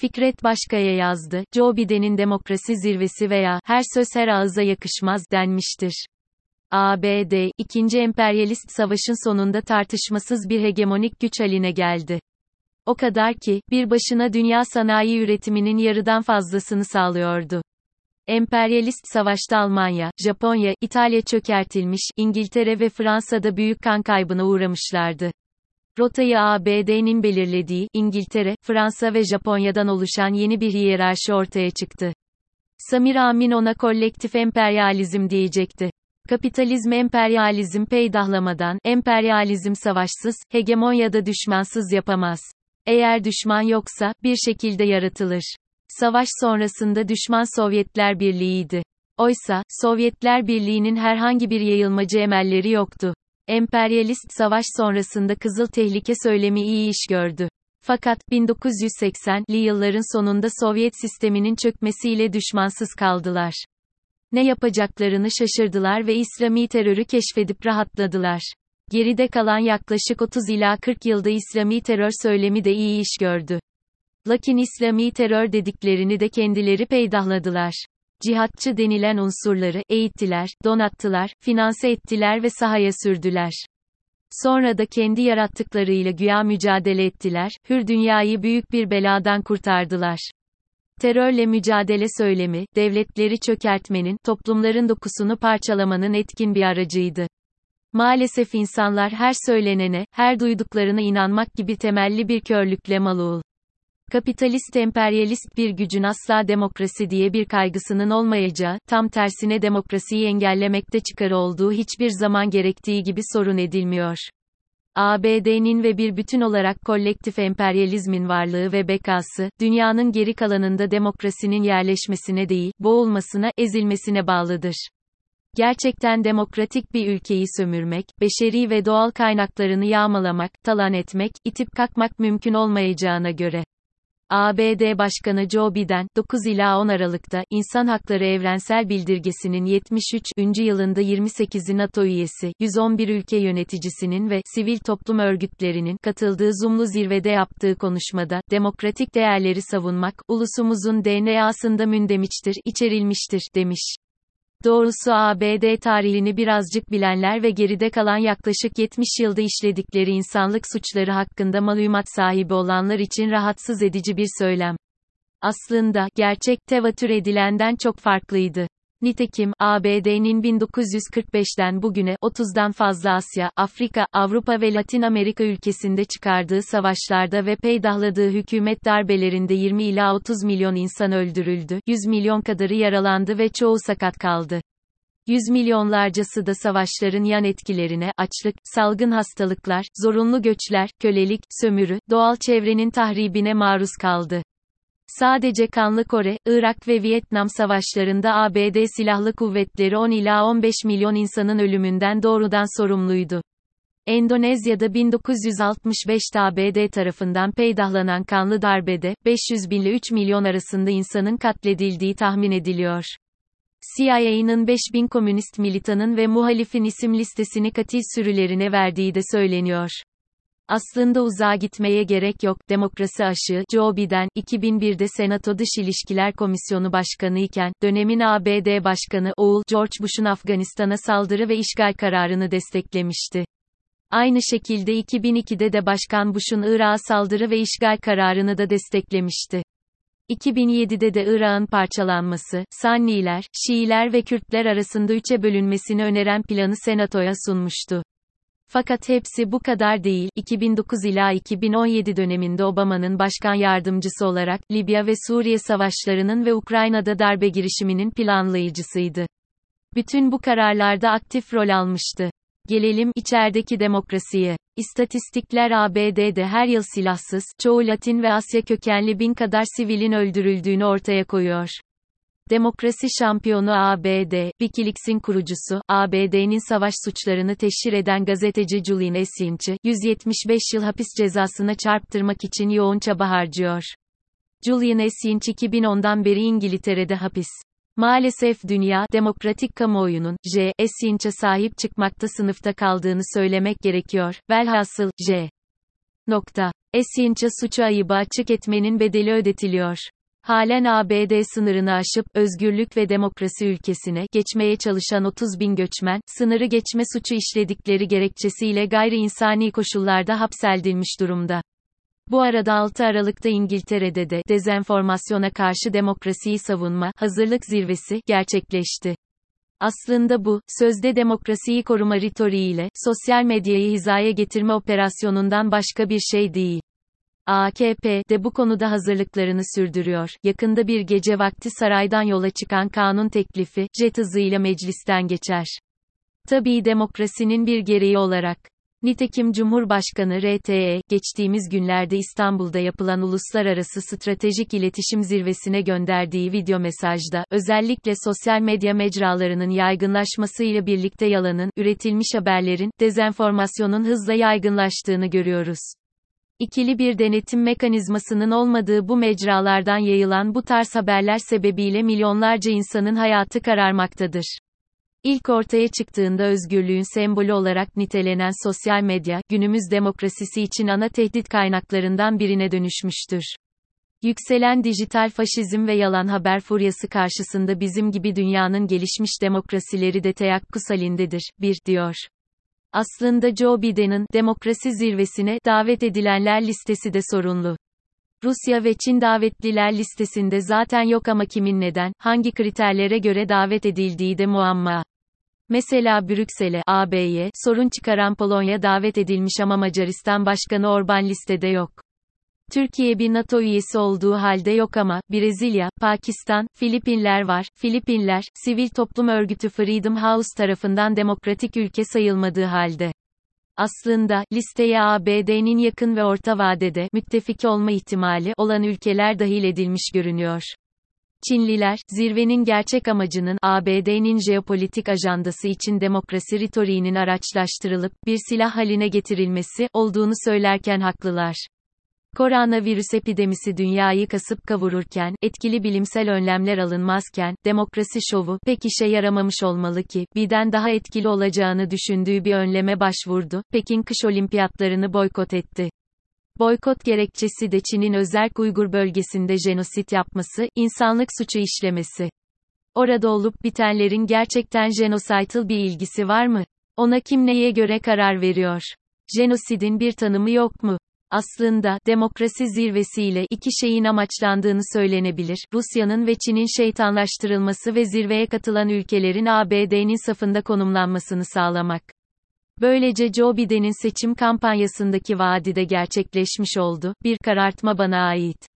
Fikret Başkaya yazdı, Joe Biden'in demokrasi zirvesi veya, her söz her ağıza yakışmaz, denmiştir. ABD, ikinci emperyalist savaşın sonunda tartışmasız bir hegemonik güç haline geldi. O kadar ki, bir başına dünya sanayi üretiminin yarıdan fazlasını sağlıyordu. Emperyalist savaşta Almanya, Japonya, İtalya çökertilmiş, İngiltere ve Fransa'da büyük kan kaybına uğramışlardı. Rotayı ABD'nin belirlediği, İngiltere, Fransa ve Japonya'dan oluşan yeni bir hiyerarşi ortaya çıktı. Samir Amin ona kolektif emperyalizm diyecekti. Kapitalizm emperyalizm peydahlamadan, emperyalizm savaşsız, hegemonyada düşmansız yapamaz. Eğer düşman yoksa, bir şekilde yaratılır. Savaş sonrasında düşman Sovyetler Birliği'ydi. Oysa, Sovyetler Birliği'nin herhangi bir yayılmacı emelleri yoktu. Emperyalist savaş sonrasında Kızıl Tehlike söylemi iyi iş gördü. Fakat 1980'li yılların sonunda Sovyet sisteminin çökmesiyle düşmansız kaldılar. Ne yapacaklarını şaşırdılar ve İslami terörü keşfedip rahatladılar. Geride kalan yaklaşık 30 ila 40 yılda İslami terör söylemi de iyi iş gördü. Lakin İslami terör dediklerini de kendileri peydahladılar. Cihatçı denilen unsurları eğittiler, donattılar, finanse ettiler ve sahaya sürdüler. Sonra da kendi yarattıklarıyla güya mücadele ettiler, hür dünyayı büyük bir beladan kurtardılar. Terörle mücadele söylemi, devletleri çökertmenin, toplumların dokusunu parçalamanın etkin bir aracıydı. Maalesef insanlar her söylenene, her duyduklarına inanmak gibi temelli bir körlükle malul. Kapitalist emperyalist bir gücün asla demokrasi diye bir kaygısının olmayacağı, tam tersine demokrasiyi engellemekte çıkar olduğu hiçbir zaman gerektiği gibi sorun edilmiyor. ABD'nin ve bir bütün olarak kolektif emperyalizmin varlığı ve bekası, dünyanın geri kalanında demokrasinin yerleşmesine değil, boğulmasına, ezilmesine bağlıdır. Gerçekten demokratik bir ülkeyi sömürmek, beşeri ve doğal kaynaklarını yağmalamak, talan etmek, itip kakmak mümkün olmayacağına göre. ABD Başkanı Joe Biden, 9 ila 10 Aralık'ta, İnsan Hakları Evrensel Bildirgesi'nin 73. yılında 28'i NATO üyesi, 111 ülke yöneticisinin ve sivil toplum örgütlerinin katıldığı Zoom'lu zirvede yaptığı konuşmada, demokratik değerleri savunmak, ulusumuzun DNA'sında mündemiştir, içerilmiştir, demiş. Doğrusu ABD tarihini birazcık bilenler ve geride kalan yaklaşık 70 yılda işledikleri insanlık suçları hakkında malumat sahibi olanlar için rahatsız edici bir söylem. Aslında, gerçek tevatür edilenden çok farklıydı. Nitekim, ABD'nin 1945'ten bugüne 30'dan fazla Asya, Afrika, Avrupa ve Latin Amerika ülkesinde çıkardığı savaşlarda ve peydahladığı hükümet darbelerinde 20 ila 30 milyon insan öldürüldü, 100 milyon kadarı yaralandı ve çoğu sakat kaldı. Yüz milyonlarcası da savaşların yan etkilerine, açlık, salgın hastalıklar, zorunlu göçler, kölelik, sömürü, doğal çevrenin tahribine maruz kaldı. Sadece Kanlı Kore, Irak ve Vietnam savaşlarında ABD silahlı kuvvetleri 10 ila 15 milyon insanın ölümünden doğrudan sorumluydu. Endonezya'da 1965'te ABD tarafından peydahlanan kanlı darbede, 500 bin ile 3 milyon arasında insanın katledildiği tahmin ediliyor. CIA'nın 5000 komünist militanın ve muhalifin isim listesini katil sürülerine verdiği de söyleniyor. Aslında uzağa gitmeye gerek yok. Demokrasi aşığı Joe Biden, 2001'de Senato Dış İlişkiler Komisyonu Başkanı iken, dönemin ABD Başkanı oğul George Bush'un Afganistan'a saldırı ve işgal kararını desteklemişti. Aynı şekilde 2002'de de Başkan Bush'un Irak'a saldırı ve işgal kararını da desteklemişti. 2007'de de Irak'ın parçalanması, Sanniler, Şiiler ve Kürtler arasında üçe bölünmesini öneren planı Senato'ya sunmuştu. Fakat hepsi bu kadar değil. 2009 ila 2017 döneminde Obama'nın başkan yardımcısı olarak Libya ve Suriye savaşlarının ve Ukrayna'da darbe girişiminin planlayıcısıydı. Bütün bu kararlarda aktif rol almıştı. Gelelim içerideki demokrasiye. İstatistikler ABD'de her yıl silahsız, çoğu Latin ve Asya kökenli bin kadar sivilin öldürüldüğünü ortaya koyuyor. Demokrasi şampiyonu ABD, Wikileaks'in kurucusu, ABD'nin savaş suçlarını teşhir eden gazeteci Julian Assange'ı, 175 yıl hapis cezasına çarptırmak için yoğun çaba harcıyor. Julian Assange 2010'dan beri İngiltere'de hapis. Maalesef dünya, demokratik kamuoyunun, J. Assange'a sahip çıkmakta sınıfta kaldığını söylemek gerekiyor. Velhasıl, J. Nokta. Esinç'e suçu ayıbı açık etmenin bedeli ödetiliyor. Halen ABD sınırını aşıp, özgürlük ve demokrasi ülkesine geçmeye çalışan 30 bin göçmen, sınırı geçme suçu işledikleri gerekçesiyle gayri insani koşullarda hapsedilmiş durumda. Bu arada 6 Aralık'ta İngiltere'de de dezenformasyona karşı demokrasiyi savunma hazırlık zirvesi gerçekleşti. Aslında bu, sözde demokrasiyi koruma ritoriğiyle, sosyal medyayı hizaya getirme operasyonundan başka bir şey değil. AKP de bu konuda hazırlıklarını sürdürüyor. Yakında bir gece vakti saraydan yola çıkan kanun teklifi, jet hızıyla meclisten geçer. Tabii demokrasinin bir gereği olarak. Nitekim Cumhurbaşkanı RTE, geçtiğimiz günlerde İstanbul'da yapılan Uluslararası Stratejik İletişim Zirvesi'ne gönderdiği video mesajda, özellikle sosyal medya mecralarının yaygınlaşmasıyla birlikte yalanın, üretilmiş haberlerin, dezenformasyonun hızla yaygınlaştığını görüyoruz. İkili bir denetim mekanizmasının olmadığı bu mecralardan yayılan bu tarz haberler sebebiyle milyonlarca insanın hayatı kararmaktadır. İlk ortaya çıktığında özgürlüğün sembolü olarak nitelenen sosyal medya, günümüz demokrasisi için ana tehdit kaynaklarından birine dönüşmüştür. Yükselen dijital faşizm ve yalan haber furyası karşısında bizim gibi dünyanın gelişmiş demokrasileri de teyakkuz halindedir, bir, diyor. Aslında Joe Biden'ın demokrasi zirvesine davet edilenler listesi de sorunlu. Rusya ve Çin davetliler listesinde zaten yok ama kimin neden, hangi kriterlere göre davet edildiği de muamma. Mesela Brüksel'e, AB'ye, sorun çıkaran Polonya davet edilmiş ama Macaristan Başkanı Orban listede yok. Türkiye bir NATO üyesi olduğu halde yok ama, Brezilya, Pakistan, Filipinler var. Filipinler, sivil toplum örgütü Freedom House tarafından demokratik ülke sayılmadığı halde. Aslında, listeye ABD'nin yakın ve orta vadede, müttefik olma ihtimali olan ülkeler dahil edilmiş görünüyor. Çinliler, zirvenin gerçek amacının, ABD'nin jeopolitik ajandası için demokrasi ritoriğinin araçlaştırılıp, bir silah haline getirilmesi, olduğunu söylerken haklılar. Koronavirüs epidemisi dünyayı kasıp kavururken, etkili bilimsel önlemler alınmazken, demokrasi şovu, pek işe yaramamış olmalı ki, birden daha etkili olacağını düşündüğü bir önleme başvurdu, Pekin kış olimpiyatlarını boykot etti. Boykot gerekçesi de Çin'in özel Uygur bölgesinde jenosit yapması, insanlık suçu işlemesi. Orada olup bitenlerin gerçekten jenosidal bir ilgisi var mı? Ona kim neye göre karar veriyor? Jenosidin bir tanımı yok mu? Aslında, demokrasi zirvesiyle iki şeyin amaçlandığını söylenebilir. Rusya'nın ve Çin'in şeytanlaştırılması ve zirveye katılan ülkelerin ABD'nin safında konumlanmasını sağlamak. Böylece Joe Biden'in seçim kampanyasındaki vaadi de gerçekleşmiş oldu. Bir karartma bana ait.